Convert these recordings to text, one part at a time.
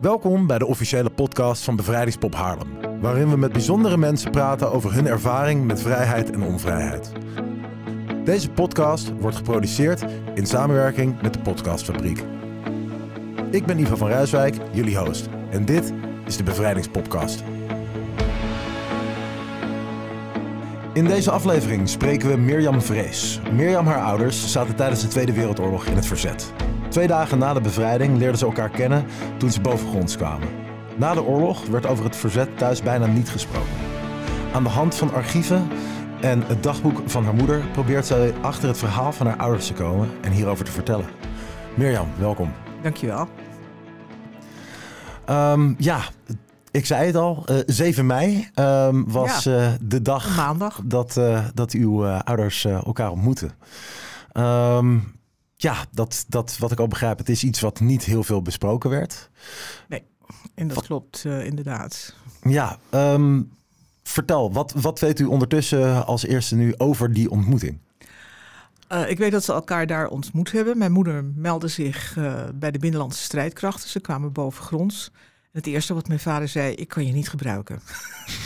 Welkom bij de officiële podcast van Bevrijdingspop Haarlem, waarin we met bijzondere mensen praten over hun ervaring met vrijheid en onvrijheid. Deze podcast wordt geproduceerd in samenwerking met de Podcastfabriek. Ik ben Ivo van Rijswijk, jullie host, en dit is de Bevrijdingspodcast. In deze aflevering spreken we Mirjam Vrees. Mirjam haar ouders zaten tijdens de Tweede Wereldoorlog in het verzet. Twee dagen na de bevrijding leerden ze elkaar kennen toen ze bovengronds kwamen. Na de oorlog werd over het verzet thuis bijna niet gesproken. Aan de hand van archieven en het dagboek van haar moeder probeert zij achter het verhaal van haar ouders te komen en hierover te vertellen. Mirjam, welkom. Dankjewel. Um, ja, ik zei het al, uh, 7 mei um, was Ja. uh, de dag Maandag. dat, uh, dat uw ouders elkaar ontmoeten. Um, ja, dat, dat, wat ik al begrijp, het is iets wat niet heel veel besproken werd. En dat klopt uh, inderdaad. Ja, um, vertel, wat, wat weet u ondertussen als eerste nu over die ontmoeting? Uh, ik weet dat ze elkaar daar ontmoet hebben. Mijn moeder meldde zich uh, bij de Binnenlandse strijdkrachten. Ze kwamen bovengronds. En het eerste wat mijn vader zei, ik kan je niet gebruiken.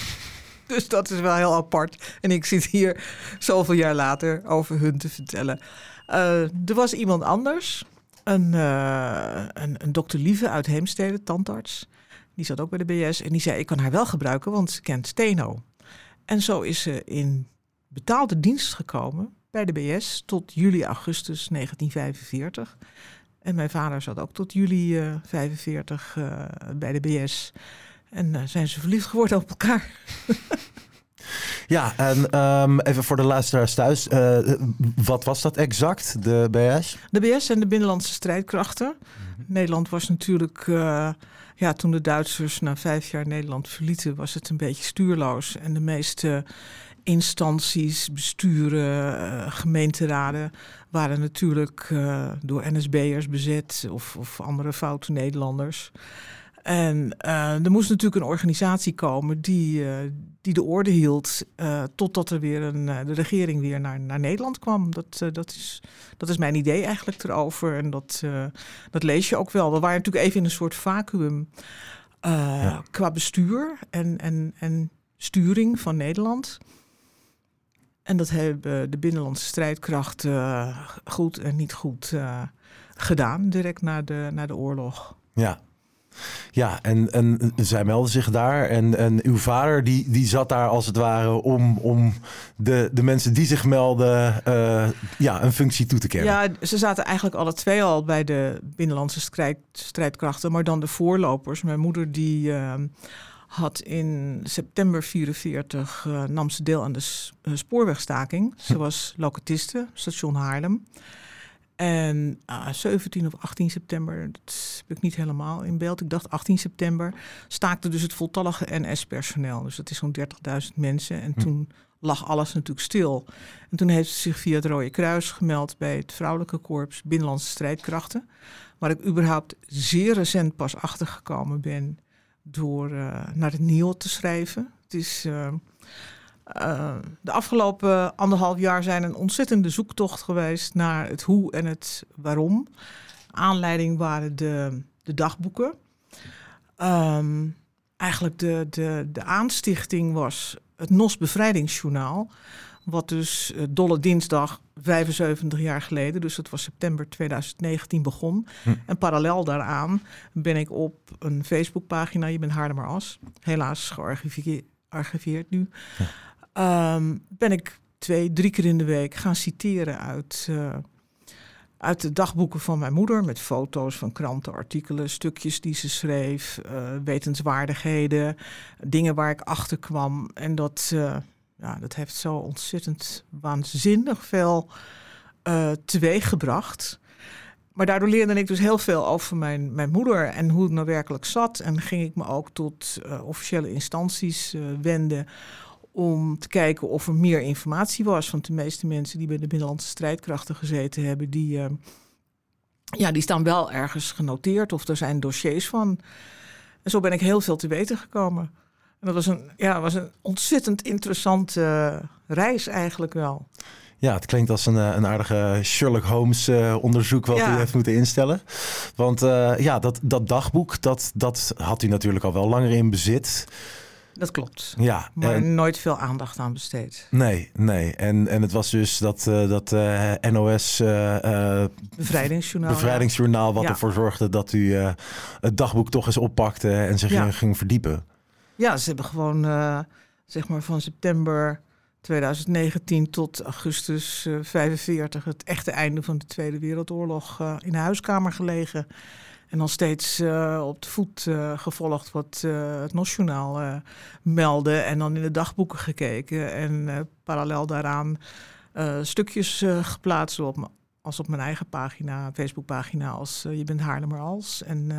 dus dat is wel heel apart. En ik zit hier zoveel jaar later over hun te vertellen. Uh, er was iemand anders, een, uh, een, een dokter Lieve uit Heemstede, tandarts. Die zat ook bij de BS en die zei, ik kan haar wel gebruiken, want ze kent Steno. En zo is ze in betaalde dienst gekomen bij de BS tot juli, augustus 1945. En mijn vader zat ook tot juli uh, 45 uh, bij de BS. En uh, zijn ze verliefd geworden op elkaar. Ja, en um, even voor de luisteraars thuis. Uh, wat was dat exact, de BS? De BS en de Binnenlandse Strijdkrachten. -hmm. Nederland was natuurlijk... Uh, ja, toen de Duitsers na vijf jaar Nederland verlieten... was het een beetje stuurloos. En de meeste instanties, besturen, uh, gemeenteraden... waren natuurlijk door NSB'ers bezet of, of andere foute Nederlanders... En uh, er moest natuurlijk een organisatie komen die, uh, die de orde hield uh, totdat er weer een, de regering weer naar, naar Nederland kwam. Dat, dat, is, dat is mijn idee eigenlijk erover. En dat, dat lees je ook wel. We waren natuurlijk even in een soort vacuüm ja. qua bestuur en, en, en sturing van Nederland. En dat hebben de binnenlandse strijdkrachten goed en niet goed gedaan, direct na de, na de oorlog. Ja, ja, en, en zij meldde zich daar. En, en uw vader die, die zat daar als het ware om, om de, de mensen die zich melden uh, ja, een functie toe te kennen. Ja, ze zaten eigenlijk alle twee al bij de binnenlandse strijd, strijdkrachten, maar dan de voorlopers. Mijn moeder die uh, had in september 44 uh, nam ze deel aan de spoorwegstaking. Ze was locatiste, station Haarlem. En uh, 17 of 18 september, dat heb ik niet helemaal in beeld. Ik dacht 18 september staakte dus het voltallige NS-personeel. Dus dat is zo'n 30.000 mensen. En hm. toen lag alles natuurlijk stil. En toen heeft ze zich via het Rode Kruis gemeld bij het Vrouwelijke Korps Binnenlandse Strijdkrachten. Waar ik überhaupt zeer recent pas achtergekomen ben door uh, naar het NIO te schrijven. Het is... Uh, uh, de afgelopen anderhalf jaar zijn een ontzettende zoektocht geweest naar het hoe en het waarom. Aanleiding waren de, de dagboeken. Um, eigenlijk de, de, de aanstichting was het NOS Bevrijdingsjournaal. Wat dus uh, Dolle Dinsdag 75 jaar geleden, dus dat was september 2019, begon. Hm. En parallel daaraan ben ik op een Facebookpagina, je bent Haarlemmer As, helaas gearchiveerd, nu. Ja. Um, ben ik twee, drie keer in de week gaan citeren uit, uh, uit de dagboeken van mijn moeder. Met foto's van kranten, artikelen, stukjes die ze schreef, uh, wetenswaardigheden, dingen waar ik achter kwam. En dat, uh, ja, dat heeft zo ontzettend waanzinnig veel teweeg gebracht. Maar daardoor leerde ik dus heel veel over mijn, mijn moeder en hoe het nou werkelijk zat. En ging ik me ook tot officiële instanties wenden om te kijken of er meer informatie was. Want de meeste mensen die bij de Binnenlandse Strijdkrachten gezeten hebben, die, uh, ja, die staan wel ergens genoteerd of er zijn dossiers van. En zo ben ik heel veel te weten gekomen. En dat was een, ja, was een ontzettend interessante reis eigenlijk wel. Ja, het klinkt als een, een aardige Sherlock Holmes onderzoek wat u heeft moeten instellen. Want ja, dat, dat dagboek, dat, dat had u natuurlijk al wel langer in bezit. Dat klopt. Ja, maar en, nooit veel aandacht aan besteed. Nee, nee. En, en het was dus dat, uh, dat uh, NOS uh, bevrijdingsjournaal, bevrijdingsjournaal wat ervoor zorgde dat u het dagboek toch eens oppakte en zich ging, ging, verdiepen. Ja, ze hebben gewoon zeg maar van september 2019 tot augustus 45 het echte einde van de Tweede Wereldoorlog in de huiskamer gelegen. En dan steeds uh, op de voet uh, gevolgd wat uh, het Nationaal meldde. En dan in de dagboeken gekeken. En parallel daaraan stukjes geplaatst op, als op mijn eigen pagina, Facebookpagina, als Je bent Haarlemmer als. En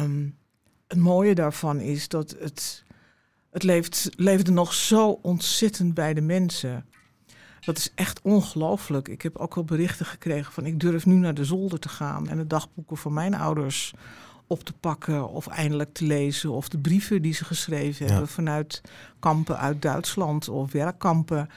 um, het mooie daarvan is dat het, het leeft, leefde nog zo ontzettend bij de mensen. Dat is echt ongelooflijk. Ik heb ook wel berichten gekregen van ik durf nu naar de zolder te gaan en de dagboeken van mijn ouders op te pakken of eindelijk te lezen. Of de brieven die ze geschreven hebben vanuit kampen uit Duitsland of werkkampen.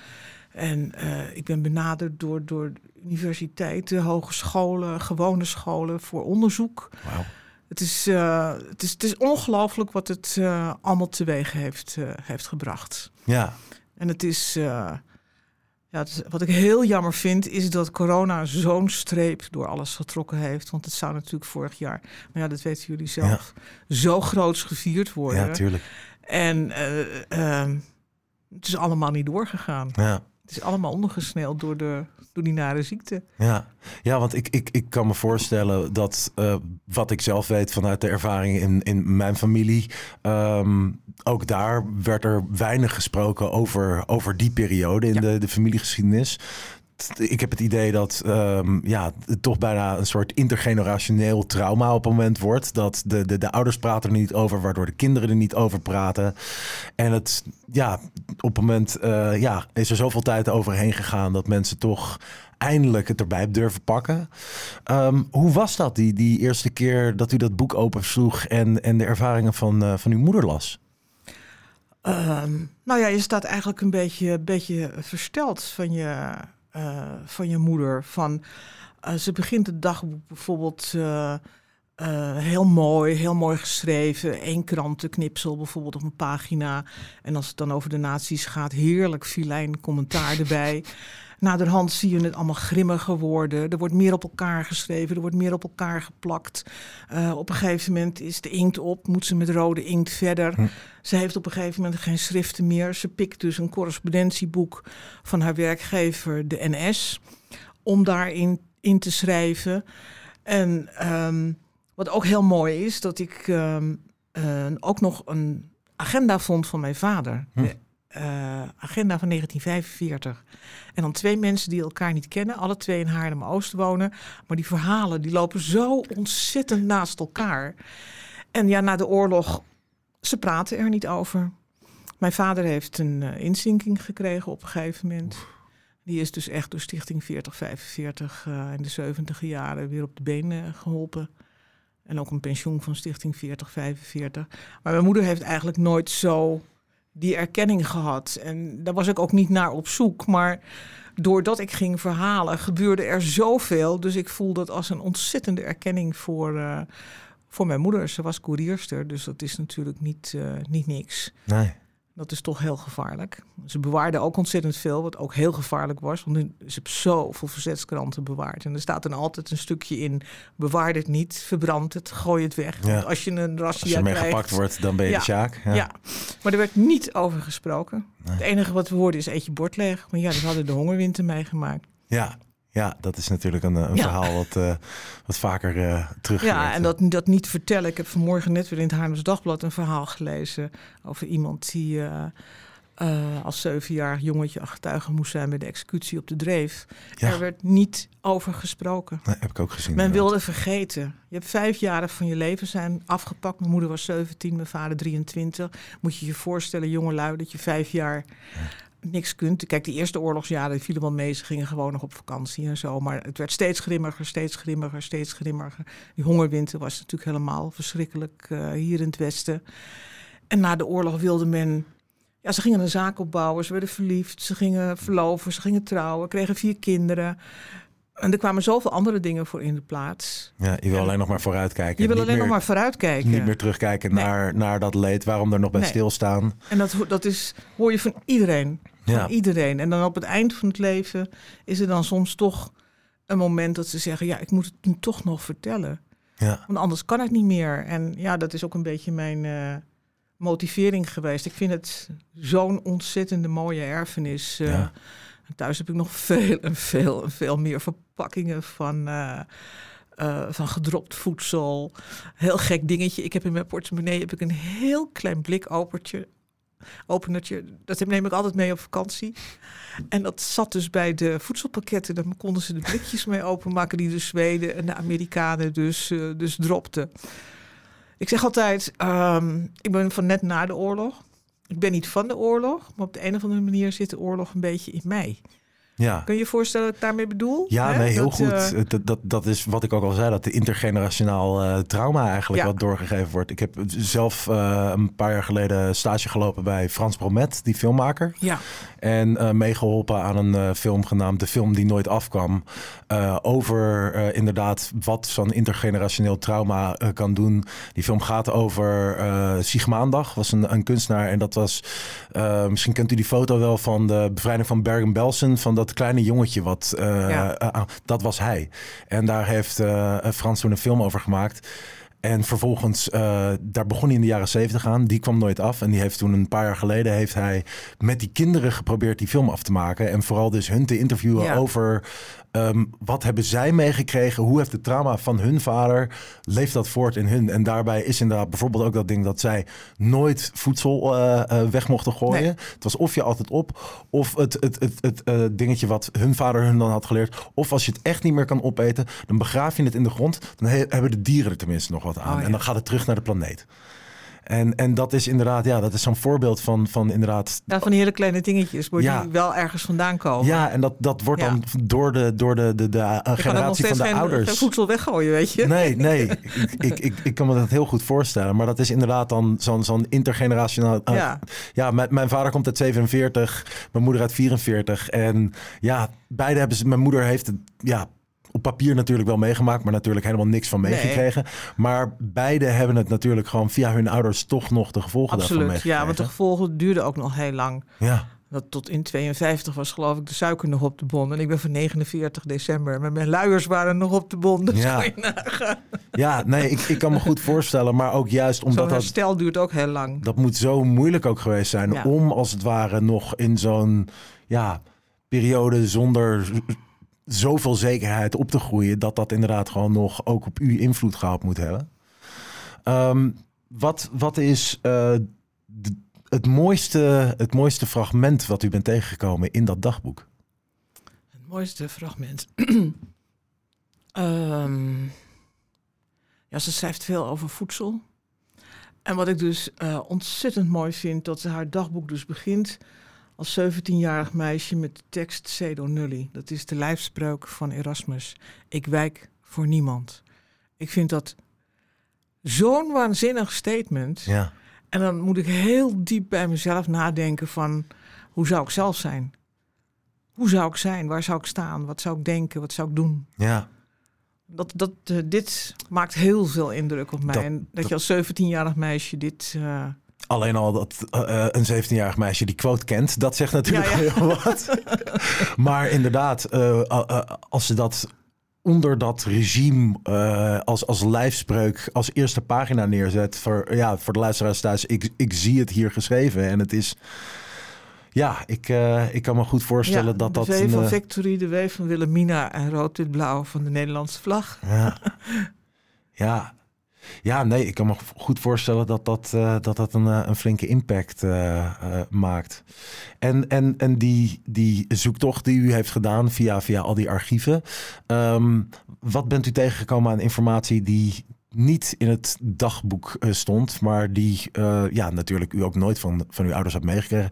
En uh, ik ben benaderd door, door universiteiten, hogescholen, gewone scholen voor onderzoek. Wow. Het is, uh, het is, het is ongelooflijk wat het uh, allemaal teweeg heeft, heeft gebracht. Ja. En het is ja, wat ik heel jammer vind, is dat corona zo'n streep door alles getrokken heeft. Want het zou natuurlijk vorig jaar, maar ja, dat weten jullie zelf, zo groots gevierd worden. Ja, tuurlijk. En uh, het is allemaal niet doorgegaan. Ja. Het is allemaal ondergesneeld door, de, door die nare ziekte. Ja, ja want ik, ik, ik kan me voorstellen dat uh, wat ik zelf weet vanuit de ervaring in, in mijn familie. Um, ook daar werd er weinig gesproken over, over die periode in de, de familiegeschiedenis ik heb het idee dat um, ja, het toch bijna een soort intergenerationeel trauma op het moment wordt. Dat de, de, de ouders praten er niet over, waardoor de kinderen er niet over praten. En het, ja, op het moment uh, ja, is er zoveel tijd overheen gegaan dat mensen toch eindelijk het erbij durven pakken. Um, hoe was dat die, die eerste keer dat u dat boek opensloeg en, en de ervaringen van, uh, van uw moeder las? Um, nou ja, je staat eigenlijk een beetje, beetje versteld van je uh, van je moeder. Van, uh, ze begint het dagboek bijvoorbeeld uh, heel mooi, heel mooi geschreven. Eén krantenknipsel bijvoorbeeld op een pagina. En als het dan over de nazi's gaat, heerlijk filijn commentaar erbij. Naderhand zie je het allemaal grimmiger worden. Er wordt meer op elkaar geschreven, er wordt meer op elkaar geplakt. Uh, op een gegeven moment is de inkt op, moet ze met rode inkt verder. Hm. Ze heeft op een gegeven moment geen schriften meer. Ze pikt dus een correspondentieboek van haar werkgever, de NS, om daarin in te schrijven. En um, wat ook heel mooi is, dat ik um, uh, ook nog een agenda vond van mijn vader. Hm. Agenda van 1945. En dan twee mensen die elkaar niet kennen, alle twee in Haarlem-Oost wonen. Maar die verhalen die lopen zo ontzettend naast elkaar. En ja, na de oorlog, ze praten er niet over. Mijn vader heeft een uh, inzinking gekregen op een gegeven moment. Die is dus echt door Stichting 4045 uh, in de 70 jaren weer op de benen geholpen. En ook een pensioen van Stichting 4045. Maar mijn moeder heeft eigenlijk nooit zo die erkenning gehad. En daar was ik ook niet naar op zoek. Maar doordat ik ging verhalen, gebeurde er zoveel. Dus ik voel dat als een ontzettende erkenning voor, uh, voor mijn moeder. Ze was koerierster, dus dat is natuurlijk niet, uh, niet niks. Nee. Dat is toch heel gevaarlijk. Ze bewaarden ook ontzettend veel, wat ook heel gevaarlijk was. Want ze hebben zoveel verzetskranten bewaard. En er staat dan altijd een stukje in: bewaar het niet, verbrand het, gooi het weg. Ja. Want als je een razzia Als je mee gepakt wordt, dan ben je ja. de Sjaak. Ja. ja. maar er werd niet over gesproken. Nee. Het enige wat we hoorden is eet je bord leeg. Maar ja, dat hadden de hongerwinter meegemaakt. Ja, ja, dat is natuurlijk een, een ja. verhaal wat, uh, wat vaker uh, terug. Ja, en dat, dat niet vertellen. Ik heb vanmorgen net weer in het Haarlems Dagblad een verhaal gelezen over iemand die uh, als zevenjarig jongetje getuige moest zijn bij de executie op de Dreef. Ja. Er werd niet over gesproken. Nee, heb ik ook gezien. Men wilde vergeten. Je hebt vijf jaren van je leven zijn afgepakt. Mijn moeder was 17, mijn vader 23. Moet je je voorstellen, jongelui, dat je vijf jaar. Ja niks kunt. Kijk, die eerste oorlogsjaren vielen wel mee. Ze gingen gewoon nog op vakantie en zo. Maar het werd steeds grimmiger, steeds grimmiger, steeds grimmiger. Die hongerwinter was natuurlijk helemaal verschrikkelijk uh, hier in het Westen. En na de oorlog wilde men ja, ze gingen een zaak opbouwen, ze werden verliefd, ze gingen verloven, ze gingen trouwen, kregen vier kinderen. En er kwamen zoveel andere dingen voor in de plaats. Ja, je wil En- alleen nog maar vooruitkijken. Je wil alleen nog maar vooruitkijken. Niet meer terugkijken Nee. naar, naar dat leed, waarom er nog bij Nee. stilstaan. En dat, dat is, hoor je van iedereen. Van Ja. iedereen. En dan op het eind van het leven is er dan soms toch een moment dat ze zeggen: Ja, ik moet het nu toch nog vertellen. Ja. Want anders kan het niet meer. En ja, dat is ook een beetje mijn eh, motivering geweest. Ik vind het zo'n ontzettende mooie erfenis. eh. Ja. Thuis heb ik nog veel en veel en veel meer verpakkingen van, eh, van gedropt voedsel. Heel gek dingetje. Ik heb in mijn portemonnee heb ik een heel klein blikopertje. Openertje, dat neem ik altijd mee op vakantie. En dat zat dus bij de voedselpakketten. Dan konden ze de blikjes mee openmaken die de Zweden en de Amerikanen dus, eh, dus dropten. Ik zeg altijd, ehm, ik ben van net na de oorlog. Ik ben niet van de oorlog, maar op de een of andere manier zit de oorlog een beetje in mij. Ja. Kun je je voorstellen wat ik daarmee bedoel? Ja, nee, heel Dat, goed. eh, dat, dat, dat is wat ik ook al zei, dat de intergenerationaal eh, trauma eigenlijk Ja. wat doorgegeven wordt. Ik heb zelf eh, een paar jaar geleden stage gelopen bij Frans Bromet, die filmmaker. ja, En eh, meegeholpen aan een film genaamd De Film Die Nooit Afkwam. over inderdaad wat zo'n intergenerationeel trauma kan doen. Die film gaat over Sigmaandag, was een, een kunstenaar. En dat was, misschien kent u die foto wel van de bevrijding van Bergen-Belsen. Van dat kleine jongetje, wat, eh, Ja. eh, dat was hij. En daar heeft eh, Frans toen een film over gemaakt. En vervolgens, daar begon hij in de jaren zeventig aan. Die kwam nooit af. En die heeft toen een paar jaar geleden heeft hij met die kinderen geprobeerd die film af te maken. En vooral dus hun te interviewen Ja. over ehm, wat hebben zij meegekregen? Hoe heeft het trauma van hun vader, leeft dat voort in hun? En daarbij is inderdaad bijvoorbeeld ook dat ding dat zij nooit voedsel eh, eh, weg mochten gooien. Nee. Het was of je altijd op, of het, het, het, het eh, dingetje wat hun vader hun dan had geleerd. Of als je het echt niet meer kan opeten, dan begraaf je het in de grond. Dan he- hebben de dieren er tenminste nog wat aan. Oh, ja. En dan gaat het terug naar de planeet. En, en dat is inderdaad, ja, dat is zo'n voorbeeld van, van inderdaad ja, van die hele kleine dingetjes, maar Ja. die wel ergens vandaan komen. ja, en dat, dat wordt Ja. dan door de, door de, de, de uh, nog generatie van de geen, ouders. geen voedsel weggooien, weet je. Nee, nee. ik, ik, ik, ik kan me dat heel goed voorstellen. Maar dat is inderdaad dan zo'n zo'n intergenerationaal... uh, Ja. ja, mijn, mijn vader komt uit 47, mijn moeder uit 44. En ja, beide hebben ze... Mijn moeder heeft het ja, op papier natuurlijk wel meegemaakt... maar natuurlijk helemaal niks van Nee. meegekregen. Maar beide hebben het natuurlijk gewoon via hun ouders... toch nog de gevolgen daarvan Absoluut, meegekregen. ja, want de gevolgen duurden ook nog heel lang. Ja, Dat tot in 52 was geloof ik de suiker nog op de bon. En ik ben van 49 december. Maar mijn luiers waren nog op de bon. Dus Ja. ja nee, ik, ik kan me goed voorstellen. Maar ook juist omdat dat... herstel duurt ook heel lang. Dat moet zo moeilijk ook geweest zijn Ja. om als het ware nog in zo'n ja, periode zonder zoveel zekerheid op te groeien, dat dat inderdaad gewoon nog ook op u invloed gehad moet hebben. Ehm, wat, wat is eh, het, mooiste, het mooiste fragment wat u bent tegengekomen in dat dagboek? Het mooiste fragment. Ehm, ja, ze schrijft veel over voedsel. En wat ik dus eh, ontzettend mooi vind, dat haar dagboek dus begint als 17-jarig meisje met de tekst Cedo Nulli. Dat is de lijfspreuk van Erasmus. Ik wijk voor niemand. Ik vind dat zo'n waanzinnig statement. Ja, En dan moet ik heel diep bij mezelf nadenken van hoe zou ik zelf zijn? Hoe zou ik zijn? Waar zou ik staan? Wat zou ik denken? Wat zou ik doen? ja, Dat, dat, eh, dit maakt heel veel indruk op mij. Dat- en dat, dat- je als 17-jarig meisje dit... eh, Alleen al dat eh, eh, een 17-jarig meisje die quote kent, dat zegt natuurlijk Ja, ja. heel wat. maar inderdaad, eh, als ze dat onder dat regime als, als lijfspreuk als eerste pagina neerzet voor, ja, voor de luisteraars thuis, ik, ik zie het hier geschreven en het is. Ja, ik, ik kan me goed voorstellen ja, dat de dat. W een, van eh, Victory, de W van Wilhelmina en rood-wit-blauw van de Nederlandse vlag. Ja. ja. Ja, nee, ik kan me goed voorstellen dat dat, eh, dat, dat een, eh, een flinke impact eh, maakt. En, en, en die, die zoektocht die u heeft gedaan via, via al die archieven. ehm, wat bent u tegengekomen aan informatie die niet in het dagboek stond, maar die ja, natuurlijk u ook nooit van, van uw ouders hebt meegekregen,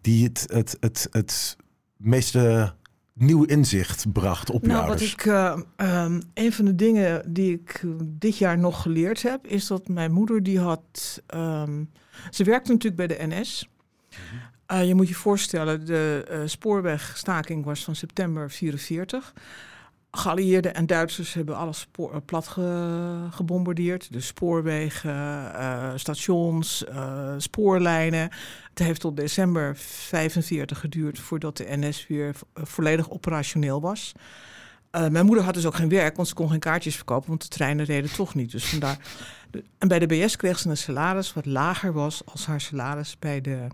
die het, het, het, het meeste nieuw inzicht bracht op Nou, wat ik, eh, ehm, een van de dingen die ik eh, dit jaar nog geleerd heb, is dat mijn moeder die had, ehm, ze werkte natuurlijk bij de NS. Uh, je moet je voorstellen, de uh, spoorwegstaking was van september 44. Geallieerden en Duitsers hebben alles spoor, plat ge, gebombardeerd. De spoorwegen, uh, stations, spoorlijnen. Het heeft tot december 45 geduurd voordat de NS weer volledig operationeel was. mijn moeder had dus ook geen werk, want ze kon geen kaartjes verkopen, want de treinen reden toch niet. Dus vandaar. En bij de BS kreeg ze een salaris wat lager was als haar salaris bij de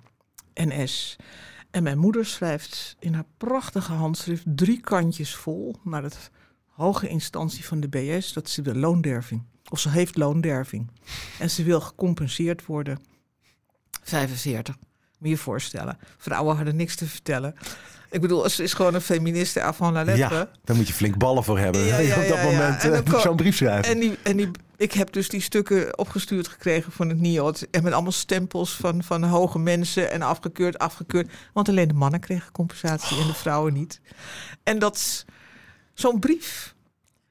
NS. En mijn moeder schrijft in haar prachtige handschrift drie kantjes vol naar het hoge instantie van de BS dat ze wil loonderving. Of ze heeft loonderving. En ze wil gecompenseerd worden. 45. Moet je je voorstellen. Vrouwen hadden niks te vertellen. Ik bedoel, ze is gewoon een feministe avant la lettre. Ja, daar moet je flink ballen voor hebben. Ja, ja, op dat moment uh, zo'n brief schrijven. En, die, en die, ik heb dus die stukken opgestuurd gekregen van het NIOD. En met allemaal stempels van, van hoge mensen. En afgekeurd, afgekeurd. Want alleen de mannen kregen compensatie en de vrouwen niet. En dat zo'n brief,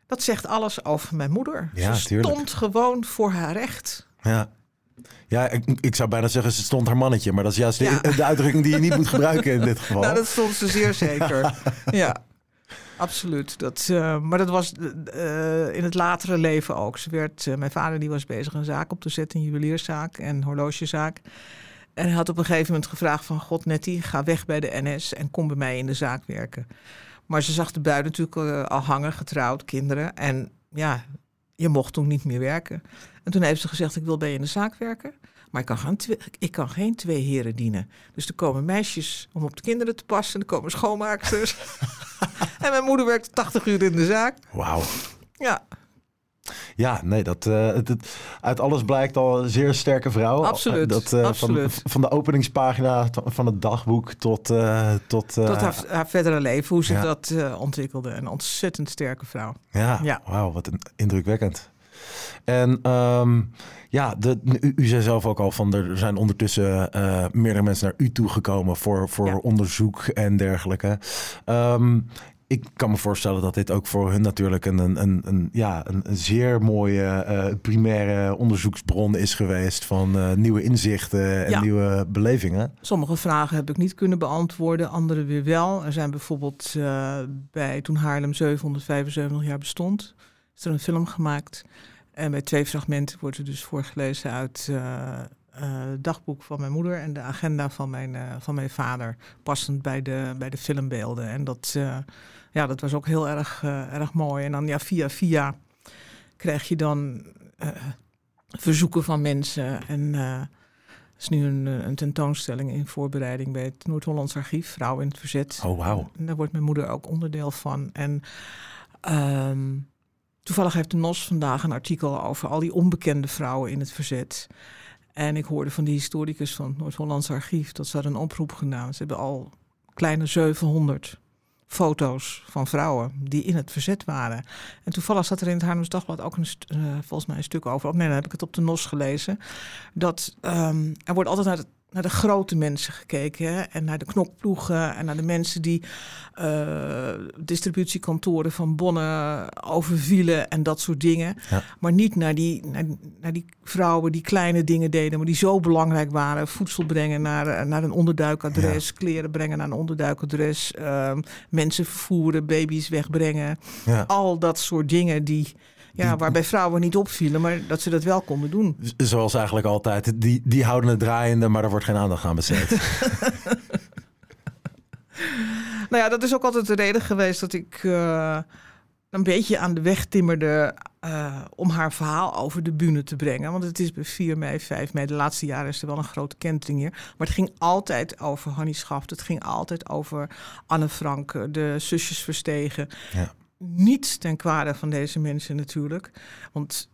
dat zegt alles over mijn moeder. Ja, ze stond gewoon voor haar recht. Ja. Ja, ik, ik, zou bijna zeggen, ze stond haar mannetje. Maar dat is juist de, de, uitdrukking die je niet moet gebruiken in dit geval. Nou, dat stond ze zeer zeker. ja, absoluut. Dat, uh, maar dat was uh, in het latere leven ook. Ze werd, mijn vader die was bezig een zaak op te zetten, een juwelierszaak en horlogezaak. En hij had op een gegeven moment gevraagd van... God, Nettie, ga weg bij de NS en kom bij mij in de zaak werken. Maar ze zag de bui natuurlijk al hangen, getrouwd, kinderen. En ja, je mocht toen niet meer werken. En toen heeft ze gezegd, ik wil bij je in de zaak werken. Maar ik kan, geen twee, ik kan geen twee heren dienen. Dus er komen meisjes om op de kinderen te passen. Er komen schoonmaaksters. en mijn moeder werkt 80 uur in de zaak. Wauw. Ja. Ja, nee, dat, uh, het, uit alles blijkt al een zeer sterke vrouw. Absoluut. Dat, uh, absoluut. Van, van de openingspagina van het dagboek tot... Uh, tot, tot haar, haar, verdere leven, hoe zich dat ontwikkelde. Een ontzettend sterke vrouw. Ja, ja. wauw, wat een, indrukwekkend. En um, ja, de, u, u, zei zelf ook al van er zijn ondertussen uh, meerdere mensen naar u toegekomen voor, voor ja. onderzoek en dergelijke. Um, ik kan me voorstellen dat dit ook voor hun natuurlijk een, een, een, ja, een, zeer mooie uh, primaire onderzoeksbron is geweest van uh, nieuwe inzichten en ja. nieuwe belevingen. Sommige vragen heb ik niet kunnen beantwoorden, andere weer wel. Er zijn bijvoorbeeld uh, bij toen Haarlem 775 jaar bestond, is er een film gemaakt. En bij twee fragmenten wordt er dus voorgelezen uit het dagboek van mijn moeder en de agenda van mijn, van mijn vader, passend bij de, bij de filmbeelden. En dat ja, dat was ook heel erg, erg mooi. En dan ja, via via krijg je dan verzoeken van mensen. En uh, is nu een, een, tentoonstelling in voorbereiding bij het Noord-Hollands Archief, Vrouw in het Verzet. Oh, wauw. En daar wordt mijn moeder ook onderdeel van. En um, toevallig heeft de NOS vandaag een artikel over al die onbekende vrouwen in het verzet. En ik hoorde van die historicus van het Noord-Hollands Archief dat ze hadden een oproep gedaan. Ze hebben al kleine 700 foto's van vrouwen die in het verzet waren. En toevallig zat er in het Haarlems Dagblad ook een uh, volgens mij een stuk over. Of nee, dan heb ik het op de NOS gelezen. Dat um, er wordt altijd naar het naar de grote mensen gekeken. Hè? En naar de knokploegen en naar de mensen die uh, distributiekantoren van bonnen overvielen en dat soort dingen. Ja. Maar niet naar die, naar, naar, die vrouwen die kleine dingen deden, maar die zo belangrijk waren. Voedsel brengen naar, naar een onderduikadres, ja. kleren brengen naar een onderduikadres, uh, mensen vervoeren, baby's wegbrengen. Ja. Al dat soort dingen die ja, waarbij vrouwen niet opvielen, maar dat ze dat wel konden doen. Zoals eigenlijk altijd. Die, die houden het draaiende, maar er wordt geen aandacht aan besteed. nou ja, dat is ook altijd de reden geweest dat ik uh, een beetje aan de weg timmerde uh, om haar verhaal over de bühne te brengen. Want het is bij 4 mei, 5 mei, de laatste jaren is er wel een grote kentering hier. Maar het ging altijd over Hannie Schaft. Het ging altijd over Anne Frank, de zusjes Verstegen. Ja niets ten kwade van deze mensen natuurlijk. Want,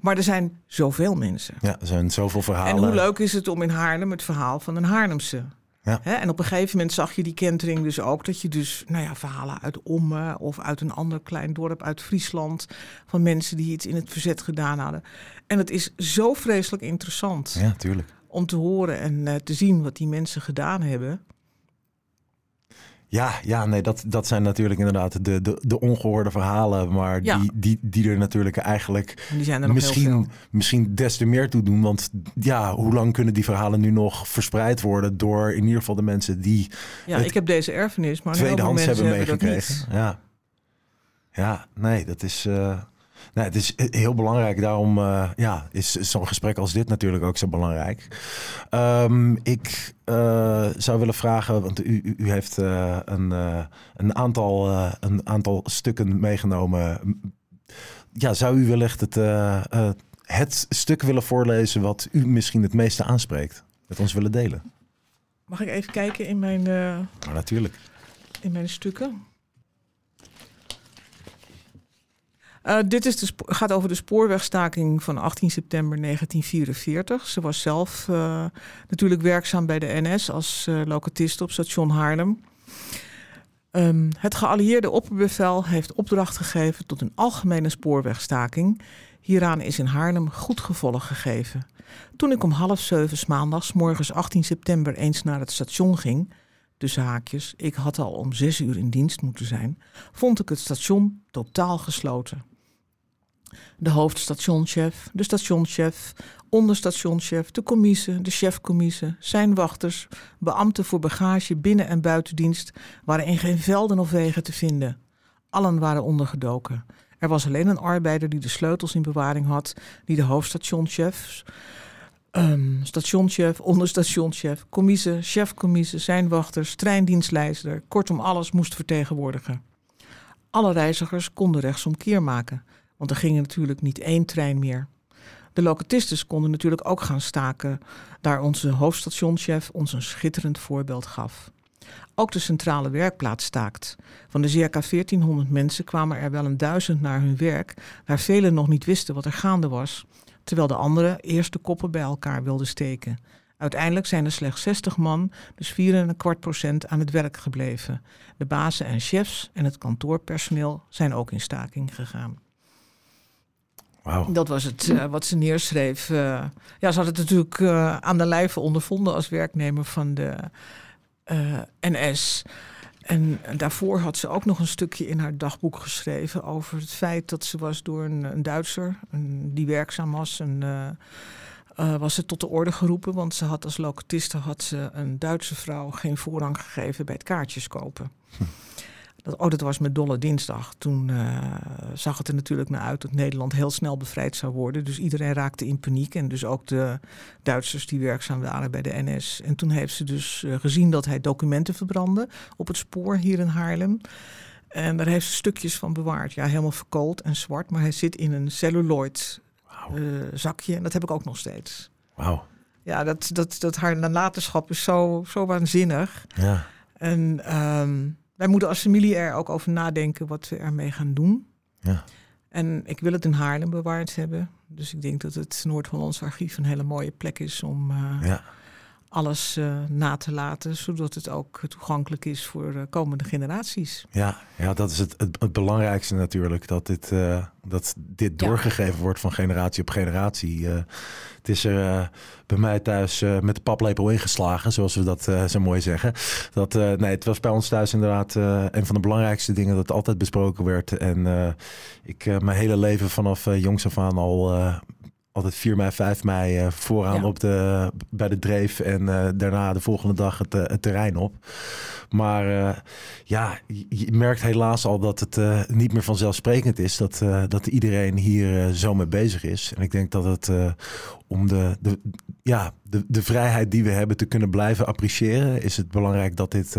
maar er zijn zoveel mensen. Ja, er zijn zoveel verhalen. En hoe leuk is het om in Haarlem het verhaal van een Haarlemse... Ja. en op een gegeven moment zag je die kentering dus ook dat je dus, nou ja, verhalen uit Ommen of uit een ander klein dorp uit Friesland van mensen die iets in het verzet gedaan hadden. En het is zo vreselijk interessant. Ja, tuurlijk. Om te horen en uh, te zien wat die mensen gedaan hebben. Ja, ja nee, dat, dat zijn natuurlijk inderdaad de, de, de ongehoorde verhalen. Maar Ja. die, die, die er natuurlijk eigenlijk En die zijn er nog heel misschien, veel. misschien des te meer toe doen. Want ja, hoe lang kunnen die verhalen nu nog verspreid worden door in ieder geval de mensen die Ja, ik heb deze erfenis, maar tweedehands mensen hebben meegekregen? Ja. ja, nee, dat is. eh, nee, het is heel belangrijk. Daarom eh, ja, is zo'n gesprek als dit natuurlijk ook zo belangrijk. Ehm, ik eh, zou willen vragen, want u, u- u heeft eh, een, een, aantal, een aantal stukken meegenomen. Ja, zou u wellicht het, het stuk willen voorlezen wat u misschien het meeste aanspreekt? Met ons willen delen? Mag ik even kijken in mijn, natuurlijk. in mijn stukken? Eh, dit is de gaat over de spoorwegstaking van 18 september 1944. Ze was zelf eh, natuurlijk werkzaam bij de NS als eh locatist op station Haarlem. Ehm, het geallieerde opperbevel heeft opdracht gegeven tot een algemene spoorwegstaking. Hieraan is in Haarlem goed gevolg gegeven. Toen ik om half zeven maandags, morgens 18 september, eens naar het station ging, tussen haakjes, ik had al om zes uur in dienst moeten zijn, vond ik het station totaal gesloten. De hoofdstationchef, de stationchef, onderstationchef, de commissie, de chefcommissie, zijn wachters, beambten voor bagage binnen- en buitendienst waren in geen velden of wegen te vinden. Allen waren ondergedoken. Er was alleen een arbeider die de sleutels in bewaring had, die de hoofdstationchef, ehm, stationchef, onderstationchef, commissie, chefcommissie, zijn wachters, treindienstleider, kortom alles moest vertegenwoordigen. Alle reizigers konden rechtsomkeer maken, want er ging natuurlijk niet één trein meer. De locatistes konden natuurlijk ook gaan staken, daar onze hoofdstationchef ons een schitterend voorbeeld gaf. Ook de centrale werkplaats staakt. Van de circa 1400 mensen kwamen er wel een duizend naar hun werk, waar velen nog niet wisten wat er gaande was, terwijl de anderen eerst de koppen bij elkaar wilden steken. Uiteindelijk zijn er slechts 60 man, dus 4,25 procent, aan het werk gebleven. De bazen en chefs en het kantoorpersoneel zijn ook in staking gegaan. Dat was het eh, wat ze neerschreef. Eh, ja, ze had het natuurlijk eh, aan de lijve ondervonden als werknemer van de NS. En daarvoor had ze ook nog een stukje in haar dagboek geschreven over het feit dat ze was door een, een Duitser, een, die werkzaam was, en, was ze tot de orde geroepen. Want ze had als locatiste had ze een Duitse vrouw geen voorrang gegeven bij het kaartjes kopen. Dat, oh, dat was met Dolle Dinsdag. Toen eh, zag het er natuurlijk naar uit dat Nederland heel snel bevrijd zou worden. Dus iedereen raakte in paniek. En dus ook de Duitsers die werkzaam waren bij de NS. En toen heeft ze dus eh, gezien dat hij documenten verbrandde op het spoor hier in Haarlem. En daar heeft ze stukjes van bewaard. Ja, helemaal verkoold en zwart. Maar hij zit in een celluloid eh, zakje. En dat heb ik ook nog steeds. Wauw. Ja, dat, dat, dat haar nalatenschap is zo, zo waanzinnig. Ja. En ehm, wij moeten als familie er ook over nadenken wat we ermee gaan doen. Ja. En ik wil het in Haarlem bewaard hebben. Dus ik denk dat het Noord-Hollands Archief een hele mooie plek is om eh, Ja. Alles eh, na te laten. Zodat het ook toegankelijk is voor eh, komende generaties. Ja, ja, dat is het, het, het belangrijkste natuurlijk. Dat dit, eh, dat dit Ja. doorgegeven wordt van generatie op generatie. Het is er bij mij thuis met de paplepel ingeslagen, zoals we dat zo mooi zeggen. Dat, nee, het was bij ons thuis inderdaad een van de belangrijkste dingen dat altijd besproken werd. En ik mijn hele leven vanaf jongs af aan al... altijd 4 mei, 5 mei eh, vooraan Ja. op de, bij de dreef en eh, daarna de volgende dag het, eh, het terrein op. Maar ja, je, merkt helaas al dat het niet meer vanzelfsprekend is dat, dat iedereen hier zo mee bezig is. En ik denk dat het om de, de, ja, de, de vrijheid die we hebben te kunnen blijven appreciëren, is het belangrijk dat dit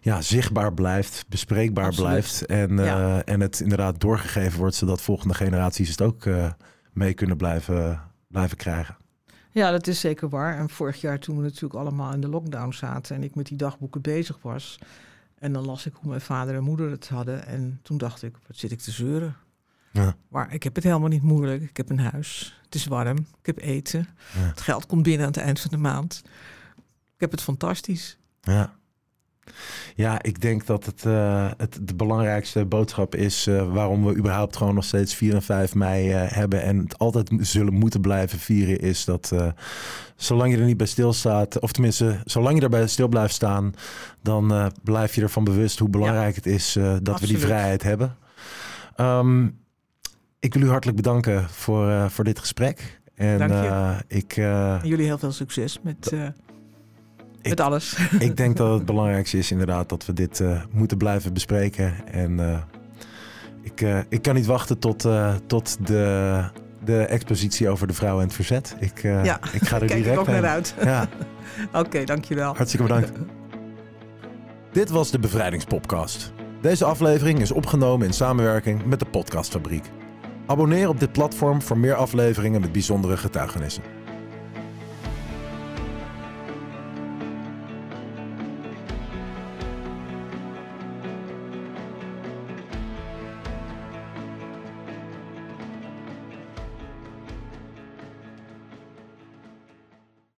ja, zichtbaar blijft, bespreekbaar Absoluut. blijft. En, Ja. en het inderdaad doorgegeven wordt, zodat volgende generaties het ook mee kunnen blijven, blijven krijgen. Ja, dat is zeker waar. En vorig jaar toen we natuurlijk allemaal in de lockdown zaten... en ik met die dagboeken bezig was... en dan las ik hoe mijn vader en moeder het hadden... en toen dacht ik, wat zit ik te zeuren? Ja. Maar ik heb het helemaal niet moeilijk. Ik heb een huis, het is warm, ik heb eten. Ja. Het geld komt binnen aan het eind van de maand. Ik heb het fantastisch. Ja. Ja, ik denk dat het, uh, het de belangrijkste boodschap is uh, waarom we überhaupt gewoon nog steeds 4 en 5 mei uh, hebben en het altijd zullen moeten blijven vieren, is dat zolang je er niet bij stilstaat, of tenminste, zolang je erbij stil blijft staan, dan blijf je ervan bewust hoe belangrijk ja, het is dat absoluut. we die vrijheid hebben. Um, ik wil u hartelijk bedanken voor, voor dit gesprek. En Dank je. ik, Jullie heel veel succes met met alles. Ik denk dat het belangrijkste is inderdaad dat we dit uh, moeten blijven bespreken. En uh, ik, uh, ik kan niet wachten tot, tot de, de expositie over de vrouwen en het verzet. Ik, ja, ik ga er direct ik ook naar uit. Ja. Oké, okay, dankjewel. Hartstikke bedankt. Dit was de Bevrijdingspodcast. Deze aflevering is opgenomen in samenwerking met de Podcastfabriek. Abonneer op dit platform voor meer afleveringen met bijzondere getuigenissen.